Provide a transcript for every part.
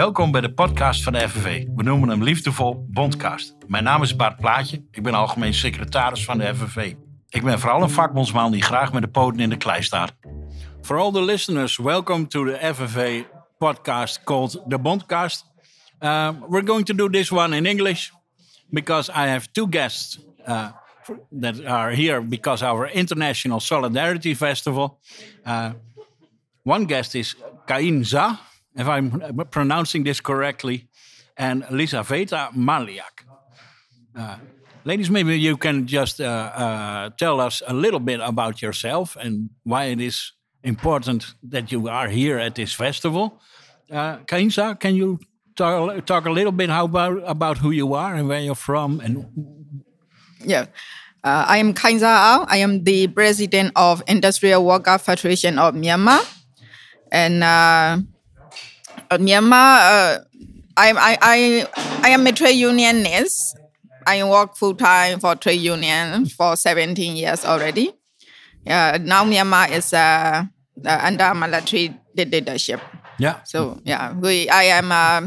Welkom bij de podcast van de FNV. We noemen hem liefdevol Bondcast. Mijn naam is Bart Plaatje. Ik ben algemeen secretaris van de FNV. Ik ben vooral een vakbondsman die graag met de poten in de klei staat. For all the listeners, welcome to the FNV podcast called the Bondcast. Uh, we're going to do this one in English because I have two guests uh, that are here because our International Solidarity Festival. Uh, one guest is Kain Za, if I'm pronouncing this correctly, and Lizaveta Merliak. Uh, ladies, maybe you can just uh, uh, tell us a little bit about yourself and why it is important that you are here at this festival. Uh, Khaing Zar, can you talk, talk a little bit how about, about who you are and where you're from? And yeah. Uh, I am Khaing Zar Aung. I am the president of Industrial Worker Federation of Myanmar. And uh, Myanmar, uh, I, I, I, I am a trade unionist. I work full time for trade union for 17 years already. Yeah, now Myanmar is uh, under military dictatorship. Yeah. So yeah, we I am uh,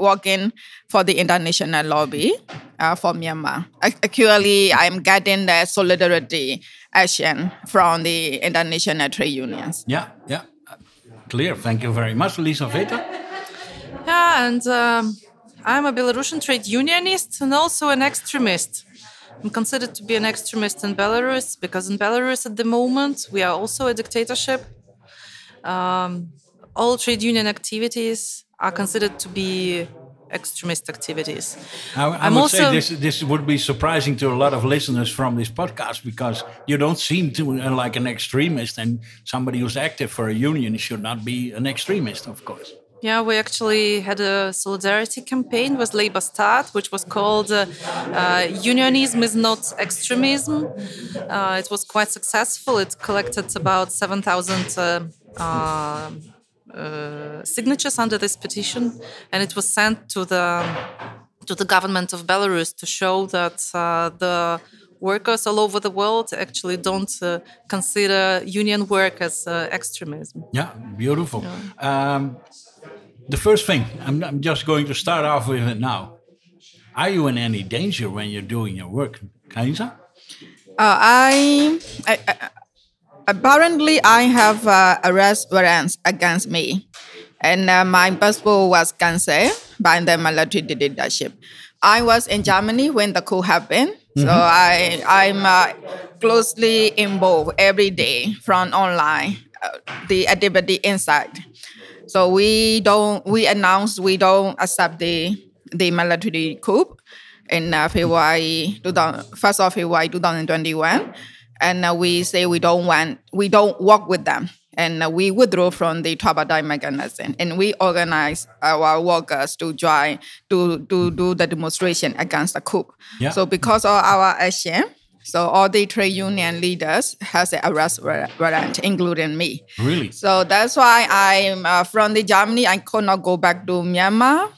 working for the international lobby uh, for Myanmar. Actually, I'm getting the solidarity action from the international trade unions. Yeah, yeah. Clear. Thank you very much, Lizaveta. Yeah, and um, I'm a Belarusian trade unionist and also an extremist. I'm considered to be an extremist in Belarus because in Belarus at the moment we are also a dictatorship. Um, all trade union activities are considered to be extremist activities. I, I I'm would also- say this this would be surprising to a lot of listeners from this podcast because you don't seem to uh, like an extremist, and somebody who's active for a union should not be an extremist, of course. Yeah, we actually had a solidarity campaign with LabourStart, which was called uh, uh, Unionism is Not Extremism. Uh, it was quite successful. It collected about 7,000 uh, uh, uh, signatures under this petition, and it was sent to the to the government of Belarus to show that uh, the workers all over the world actually don't uh, consider union work as uh, extremism. Yeah, beautiful. Um, the first thing, I'm, I'm just going to start off with it now. Are you in any danger when you're doing your work, Khaing Zar? Uh, I, I, I apparently I have uh, arrest warrants against me, and uh, my passport was cancelled by the military dictatorship. I was in Germany when the coup happened, so I I'm uh, closely involved every day from online uh, the activity inside. So we don't we announced we don't accept the the military coup in uh, February 2000, first of February 2021, and uh, we say we don't want we don't work with them, and uh, we withdraw from the tripartite mechanism, and we organize our workers to join to to do the demonstration against the coup. Yeah. So because of our action. So all the trade union leaders has an arrest warrant, including me. Really? So that's why I'm uh, from the Germany. I could not go back to Myanmar,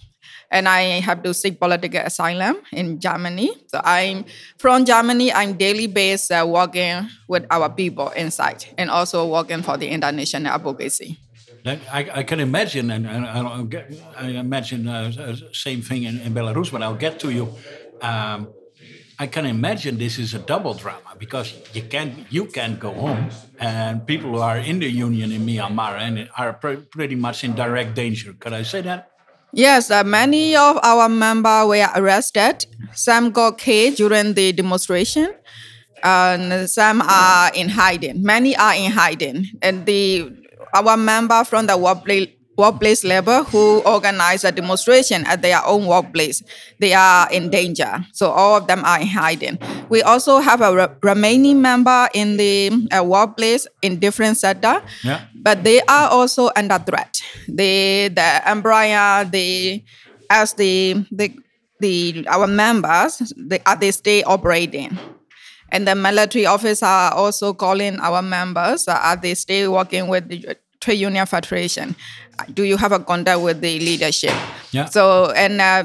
and I have to seek political asylum in Germany. So I'm from Germany. I'm daily based uh, working with our people inside, and also working for the international advocacy. I, I can imagine, and, and I, don't get, I imagine uh, same thing in, in Belarus, but I'll get to you. Um, I can imagine this is a double drama because you can't you can't go home, and people who are in the union in Myanmar and are pre- pretty much in direct danger. Could I say that? Yes, uh, many of our members were arrested. Some got killed during the demonstration, and some are in hiding. Many are in hiding, and the our member from the workplace workplace labor who organize a demonstration at their own workplace, they are in danger. So all of them are in hiding. We also have a re- remaining member in the uh, workplace in different sector Yeah. but they are also under threat. The the employer, the as the the the our members, they are they stay operating. And the military officers are also calling our members, are they stay working with the trade union federation? Do you have a contact with the leadership? Yeah. So and uh,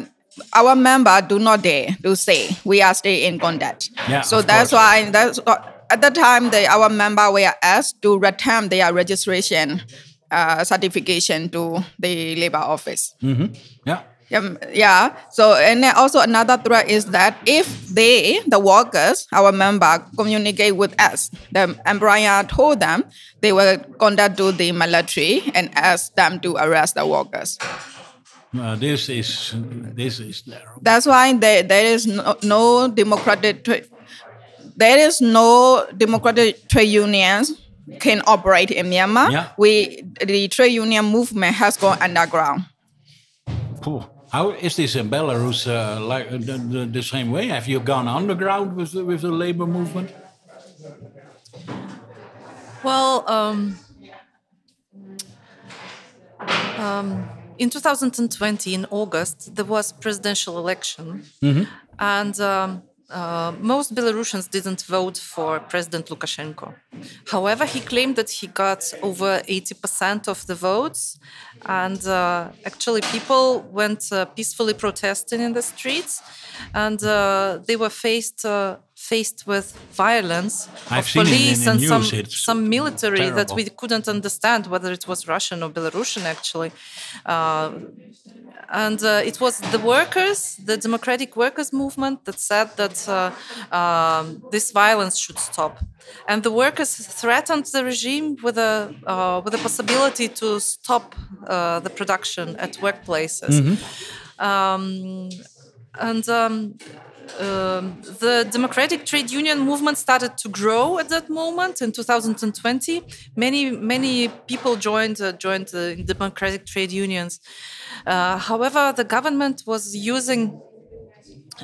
our member do not dare to say we are stay in contact. Yeah, So that's course. why that's what- at the time the, our member were asked to return their registration uh, certification to the labor office. Yeah. Um, yeah. So, and then also another threat is that if they, the workers, our member, communicate with us, the employer told them they will contact to do the military and ask them to arrest the workers. Uh, this is this is terrible. That's why there, there is no, no democratic there is no democratic trade unions can operate in Myanmar. Yeah. We the trade union movement has gone underground. Phew. How is this in Belarus uh, like uh, the, the, the same way? Have you gone underground with the, with the labor movement? Well, um, um, in 2020, in August, there was presidential election, and um, uh, most Belarusians didn't vote for President Lukashenko. However, he claimed that he got over 80% of the votes, and uh, actually, people went uh, peacefully protesting in the streets, and uh, they were faced uh, faced with violence I've of seen it in police and news, some it's some military that we couldn't understand whether it was Russian or Belarusian actually. Uh, and uh, it was the workers, the democratic workers movement, that said that uh, um, this violence should stop. And the workers threatened the regime with a uh, with a possibility to stop uh, the production at workplaces. Um, and um, um, the democratic trade union movement started to grow at that moment in 2020. Many many people joined uh, joined the democratic trade unions. Uh, however, the government was using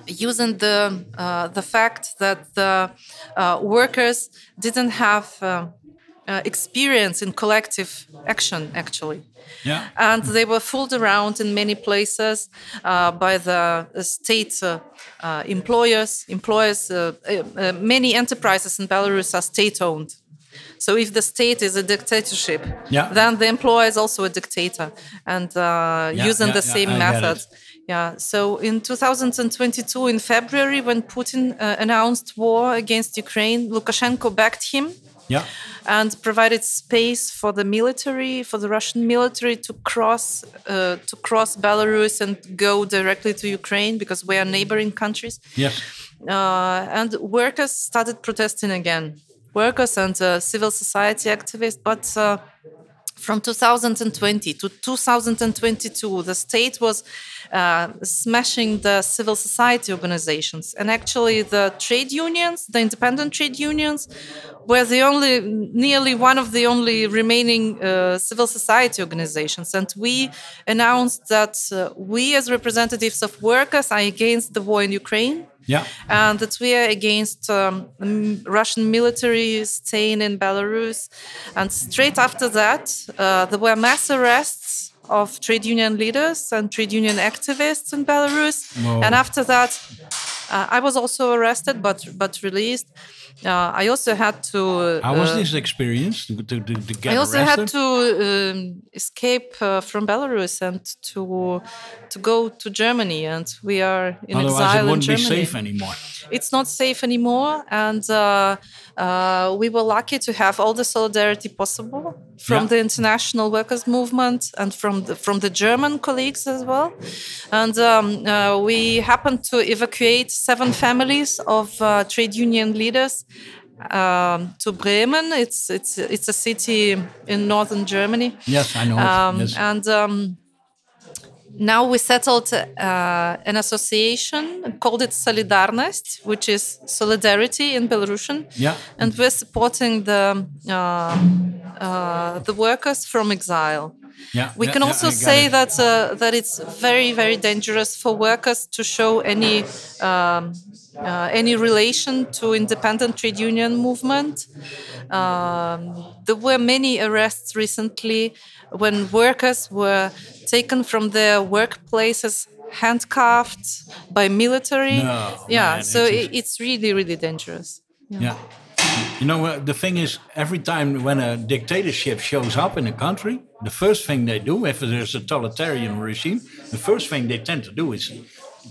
using the uh, the fact that the uh, workers didn't have uh, experience in collective action actually Yeah. and they were fooled around in many places uh, by the state uh, uh, employers. Employers, uh, uh, many enterprises in Belarus are state-owned. So if the state is a dictatorship, Yeah. then the employer is also a dictator, and uh, Yeah, using yeah, the same methods. Yeah. So in 2022, in February, when Putin announced war against Ukraine, Lukashenko backed him Yeah. and provided space for the military, for the Russian military to cross uh, to cross Belarus and go directly to Ukraine because we are neighboring countries. Yeah. Uh, and workers started protesting again, workers and uh, civil society activists. But uh, from 2020 to 2022, the state was uh, smashing the civil society organizations. And actually, the trade unions, the independent trade unions, were the only, nearly one of the only remaining uh, civil society organizations. And we announced that uh, we, as representatives of workers, are against the war in Ukraine Yeah. and that we are against um, Russian military staying in Belarus. And straight after that, uh, there were mass arrests of trade union leaders and trade union activists in Belarus. Whoa. And after that, uh, I was also arrested, but but released. Uh, I also had to. How was uh, this experience to, to, to, get I also arrested? had to um, escape uh, from Belarus and to to go to Germany, and we are in Otherwise, exile it wouldn't in be Germany. safe anymore. It's not safe anymore, and uh, uh, we were lucky to have all the solidarity possible from Yeah. the international workers movement and from the, from the German colleagues as well. And um, uh, we happened to evacuate seven families of uh, trade union leaders um, to Bremen. It's it's it's a city in northern Germany. Yes, I know. Um, yes. And um, now we settled uh, an association called it Solidarnost, which is solidarity in Belarusian. Yeah. And we're supporting the uh, uh, the workers from exile yeah. We yeah, can also got say it. that uh, that it's very very dangerous for workers to show any um, uh, any relation to independent trade union movement. Um, there were many arrests recently when workers were taken from their workplaces handcuffed by military. No, yeah, man, so it's- it's really really dangerous. Yeah. You know, uh, the thing is, every time when a dictatorship shows up in a country, the first thing they do, if there's a totalitarian regime, the first thing they tend to do is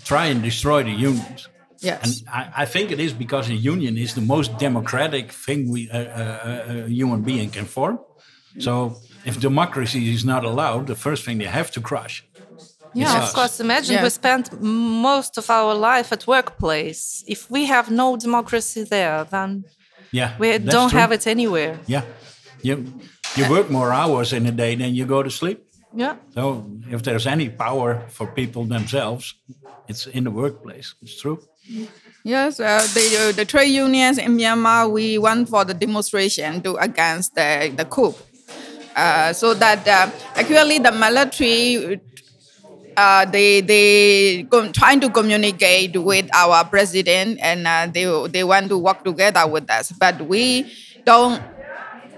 try and destroy the unions. Yes. And I, I think it is because a union is the most democratic thing we uh, uh, uh, a human being can form. So if democracy is not allowed, the first thing they have to crush. Yeah, Yes. of course. Imagine Yeah. we spent most of our life at workplace. If we have no democracy there, then Yeah, we don't true. have it anywhere. Yeah, you you work more hours in a day than you go to sleep. Yeah. So if there's any power for people themselves, it's in the workplace. It's true. Yes, uh, the uh, the trade unions in Myanmar we went for the demonstration to against the the coup, uh, so that uh, actually the military. Uh, they they trying to communicate with our president and uh, they they want to work together with us, but we don't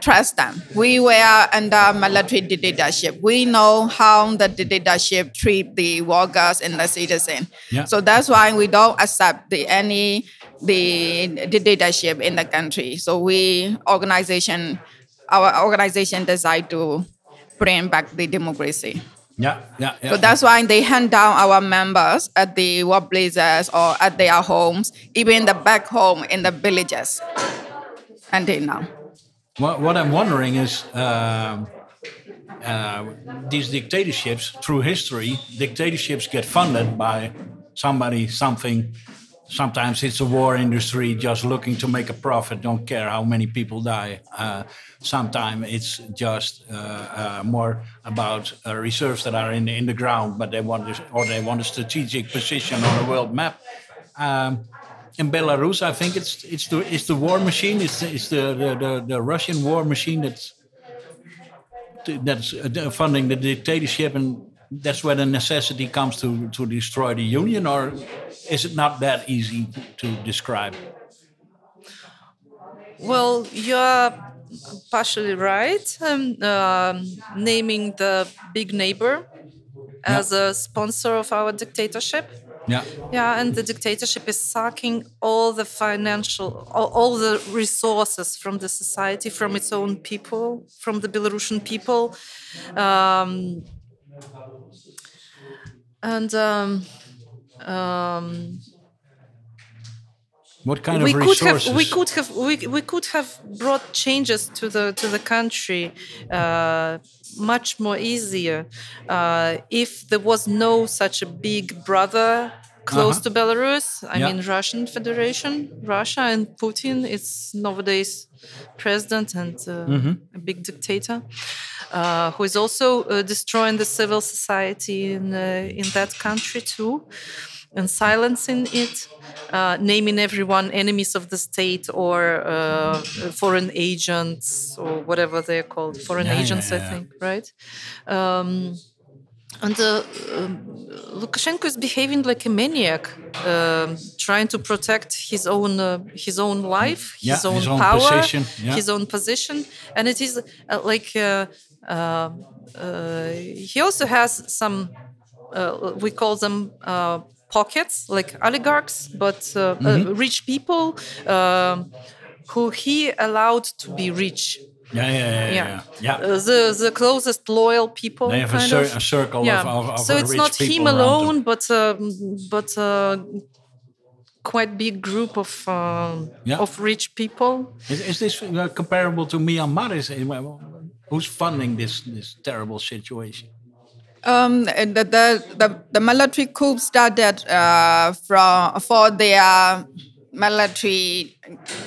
trust them. We were under military dictatorship. We know how the dictatorship treat the workers and the citizen. Yeah. So that's why we don't accept the any the dictatorship in the country. So we organization, our organization decide to bring back the democracy. Yeah, yeah, yeah. So that's why they hand down our members at the workplaces or at their homes, even the back home in the villages until now. What, what I'm wondering is um, uh, these dictatorships, through history, dictatorships get funded by somebody, something. Sometimes it's a war industry just looking to make a profit, don't care how many people die. Uh, Sometimes it's just uh, uh, more about uh, reserves that are in the, in the ground, but they want this, or they want a strategic position on the world map. Um, in Belarus, I think it's it's the it's the war machine. It's it's the the, the, the Russian war machine that's that's uh, funding the dictatorship, and that's where the necessity comes to to destroy the union. Or is it not that easy to describe? Well, you're partially right. Um, um, naming the big neighbor as a sponsor of our dictatorship. Yeah, Yeah, and the dictatorship is sucking all the financial, all, all the resources from the society, from its own people, from the Belarusian people. Um, and um, um, what kind we of could have we could have we, we could have brought changes to the to the country uh, much more easier uh, if there was no such a big brother close Uh-huh. to Belarus. I Yeah. mean Russian Federation, Russia and Putin is nowadays president and uh, Mm-hmm. a big dictator. Uh, who is also uh, destroying the civil society in uh, in that country too, and silencing it, uh, naming everyone enemies of the state or uh, foreign agents or whatever they're called, foreign Yeah, yeah, agents, yeah, I think, right? Um, and uh, um, Lukashenko is behaving like a maniac, um, trying to protect his own uh, his own life, Yeah, his own his own power, position, yeah. his own position, and it is uh, like uh, uh, uh, he also has some uh, we call them uh, pockets, like oligarchs, but uh, Mm-hmm. uh, rich people um, who he allowed to be rich. yeah, yeah, yeah, yeah. Yeah, yeah. Uh, the the closest loyal people. They have a, cir- of. a circle yeah. of, of, of so it's not him alone, but uh, but uh, quite big group of um, Yeah. of rich people. Is, is this uh, comparable to Myanmar? Is who's funding this this terrible situation? Um, the, the, the, the military coup started uh, from for their military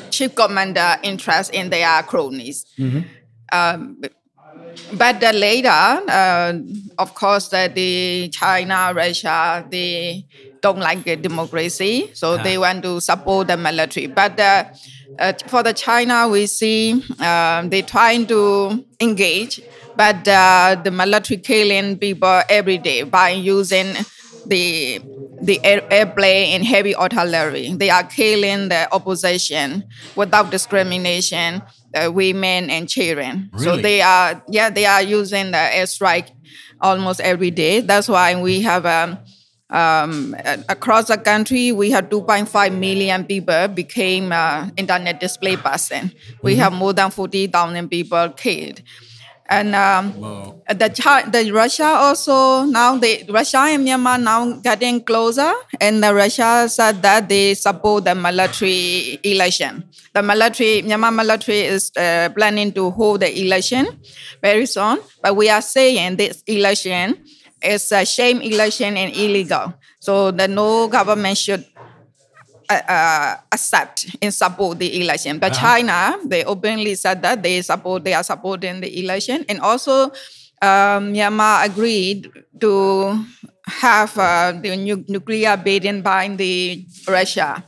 chief commander interest in their cronies. Um, but then later, uh, of course, uh, the China, Russia, they don't like the democracy, so they want to support the military. But uh, uh, for the China, we see um, they trying to engage, but uh, the military killing people every day by using the the air, airplane and heavy artillery. They are killing the opposition without discrimination, the women and children. So they are yeah they are using the airstrike almost every day. That's why we have um, um, across the country we have 2.5 million people became uh, internally displaced person. We have more than 40,000 people killed. And um, the, the Russia also now the Russia and Myanmar now getting closer, and the Russia said that they support the military election. The military Myanmar military is uh, planning to hold the election very soon, but we are saying this election is a shame election and illegal. So that no government should uh, uh, accept and support the election. But China, they openly said that they support, they are supporting the election, and also um, Myanmar agreed to have uh, the nu- nuclear bidding by the Russia.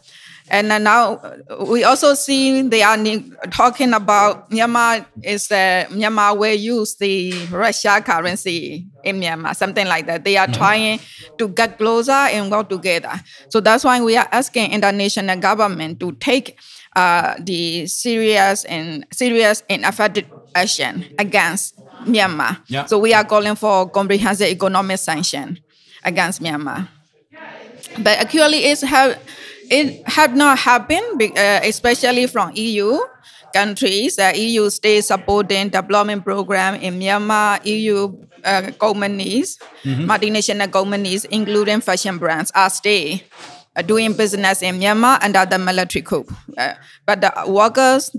And now uh, we also see they are ne- talking about Myanmar is uh, Myanmar will use the Russia currency in Myanmar, something like that. They are trying to get closer and work together. So that's why we are asking international government to take uh, the serious and serious and effective action against Myanmar. Yeah. So we are calling for comprehensive economic sanction against Myanmar but actually it's have it have not happened uh, especially from eu countries uh, eu states supporting development program in myanmar eu uh, companies multinational companies including fashion brands are stay uh, doing business in myanmar under the military coup Uh, but the workers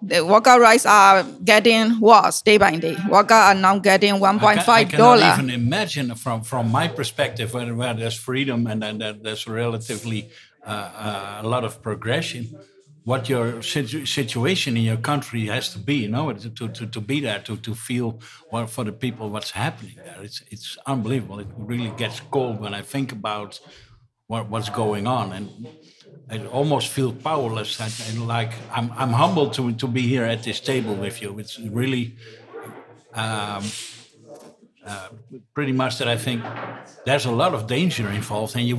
the worker rights are getting worse day by day. Workers are now getting one point five dollar. I point ca- I five cannot even imagine from from my perspective where, where there's freedom and then there- there's relatively uh, uh, a lot of progression. What your situ- situation in your country has to be, you know, to to, to, be there to to feel what for the people what's happening there. It's it's unbelievable. It really gets cold when I think about what, what's going on and. I almost feel powerless and, like I'm, I'm humbled to, to be here at this table with you. It's really pretty much that I think there's a lot of danger involved, and you,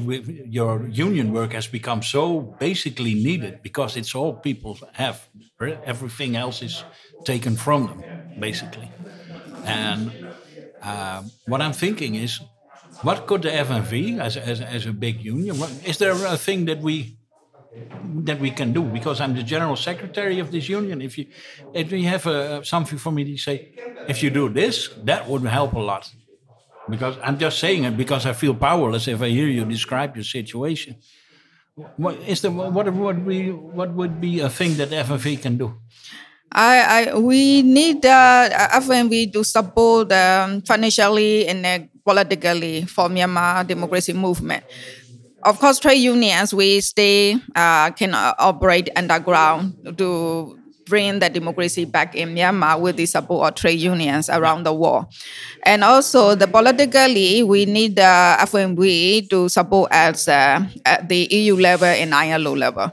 your union work has become so basically needed because it's all people have. Everything else is taken from them, basically. And uh, what I'm thinking is, what could the FNV, as, as, as a big union, what, is there a thing that we that we can do because I'm the general secretary of this union. If you if you have uh, something for me to say, if you do this, that would help a lot. Because I'm just saying it because I feel powerless if I hear you describe your situation. What is the what would be what would be a thing that FNV can do? I, I we need uh, FNV to support um, financially and uh, politically for Myanmar democracy movement. Of course, trade unions we stay uh, can uh, operate underground to bring the democracy back in Myanmar with the support of trade unions around the world. And also, the politically, we need the FNV to support us uh, at the EU level and ILO level.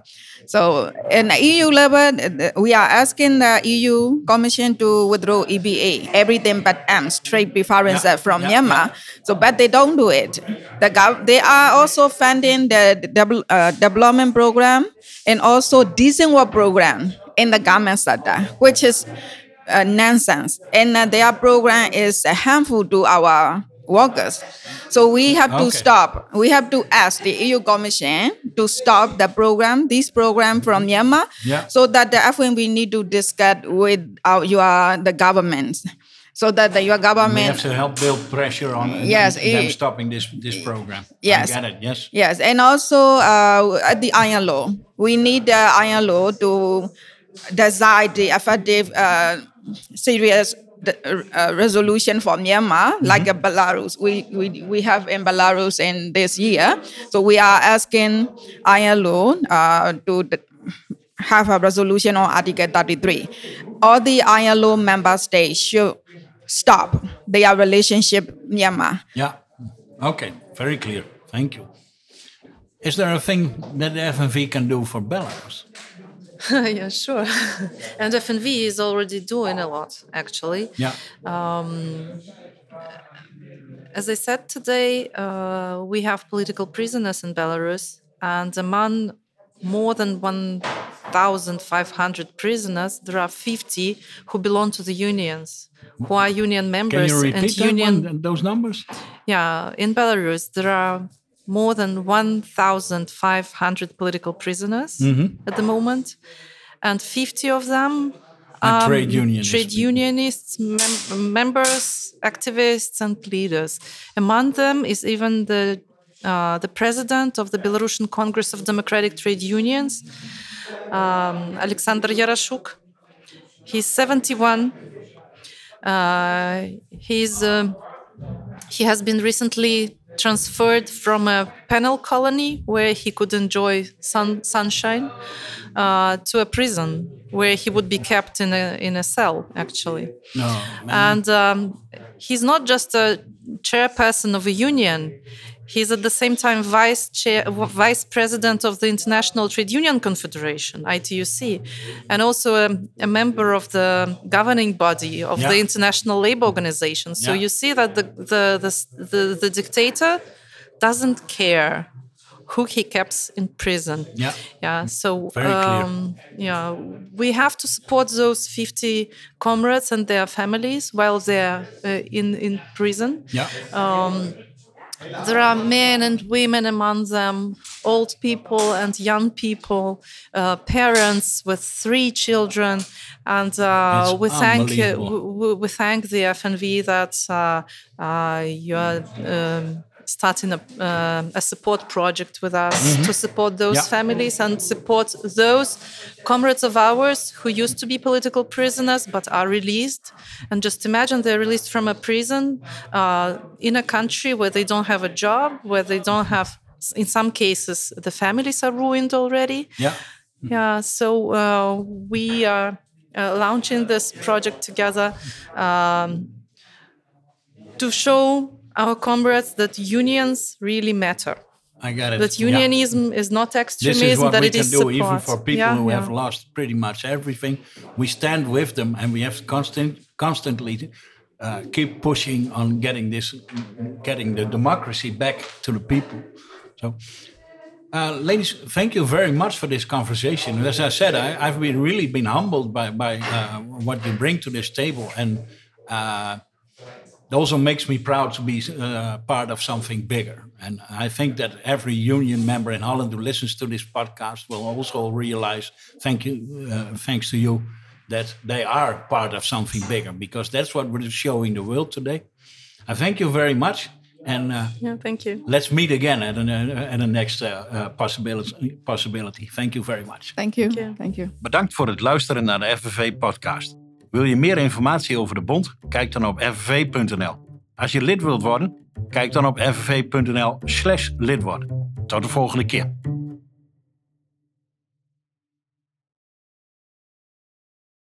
So, in the EU level, th- th- we are asking the EU Commission to withdraw EBA, everything but arms, trade preferences Yeah, from yeah, Myanmar. yeah. So, but they don't do it. The gov- they are also funding the uh, development program and also decent work program in the government sector, which is uh, nonsense. And uh, their program is harmful to our workers. So we have to Okay. stop. We have to ask the EU Commission to stop the program, this program from Myanmar, Yeah. so that the FNV need to discuss with our, your the government, so that the, your We government have to help build pressure on Yes, them it- stopping this this program. Yes. I get it. Yes. Yes, and also uh, at the ILO, we need the ILO to decide the effective, uh, serious uh, resolution for Myanmar, like uh, Belarus. We, we we have in Belarus in this year, so we are asking ILO uh, to. d- have a resolution on Article 33. All the ILO member states should stop their relationship Myanmar. Yeah. Okay. Very clear. Thank you. Is there a thing that the FNV can do for Belarus? yeah, sure. and FNV is already doing a lot, actually. Yeah. As I said today, uh, we have political prisoners in Belarus, and among more than 1,500 prisoners, there are 50 who belong to the unions, who are union members. Can you and repeat that union. one, those numbers? Yeah, in Belarus, there are more than 1,500 political prisoners at the moment, and 50 of them And trade unionists. Trade unionists, mem- members, activists, and leaders. Among them is even the uh, the president of the Belarusian Congress of Democratic Trade Unions, um, Alexander Yarashuk. He's 71. Uh, he's uh, he has been recently transferred from a penal colony where he could enjoy sun, sunshine uh, to a prison where he would be kept in a in a cell actually. No, and um, he's not just a chairperson of a union. He's at the same time vice chair, vice president of the International Trade Union Confederation (ITUC), and also a, a member of the governing body of Yeah. the International Labour Organization. So Yeah. you see that the the, the the the dictator doesn't care who he keeps in prison. Yeah. Yeah. So Very clear. um, yeah, we have to support those 50 comrades and their families while they're uh, in in prison. Yeah. There are men and women among them, old people and young people, uh, parents with three children, and uh, we thank we, we thank the FNV that uh, uh, you are. Um, starting a, uh, a support project with us to support those. Yeah. families and support those comrades of ours who used to be political prisoners but are released. And just imagine they're released from a prison uh, in a country where they don't have a job, where they don't have, in some cases, the families are ruined already. Yeah. Yeah, so uh, we are uh, launching this project together um, to show our comrades that unions really matter. I got it. That Yeah. unionism is not This extremism, is what that we it can is do, support. even for people Yeah, who yeah. have lost pretty much everything. We stand with them, and we have to constant, constantly uh, keep pushing on getting this, getting the democracy back to the people. So, uh, ladies, thank you very much for this conversation. As I said, I, I've been really been humbled by by uh, what you bring to this table, and uh, it also makes me proud to be uh, part of something bigger. And I think that every union member in Holland who listens to this podcast will also realize, thank you, uh, thanks to you, that they are part of something bigger because that's what we're showing the world today. I thank you very much, and uh, Yeah, thank you. let's meet again at, an, uh, at the next uh, uh, possibility. Possibility. Thank you very much. Thank you. you. Thank you. Bedankt voor het luisteren naar de FNV-podcast. Wil je meer informatie over de bond? Kijk dan op fnv.nl. Als je lid wilt worden, kijk dan op fnv.nl slash lid worden. Tot de volgende keer.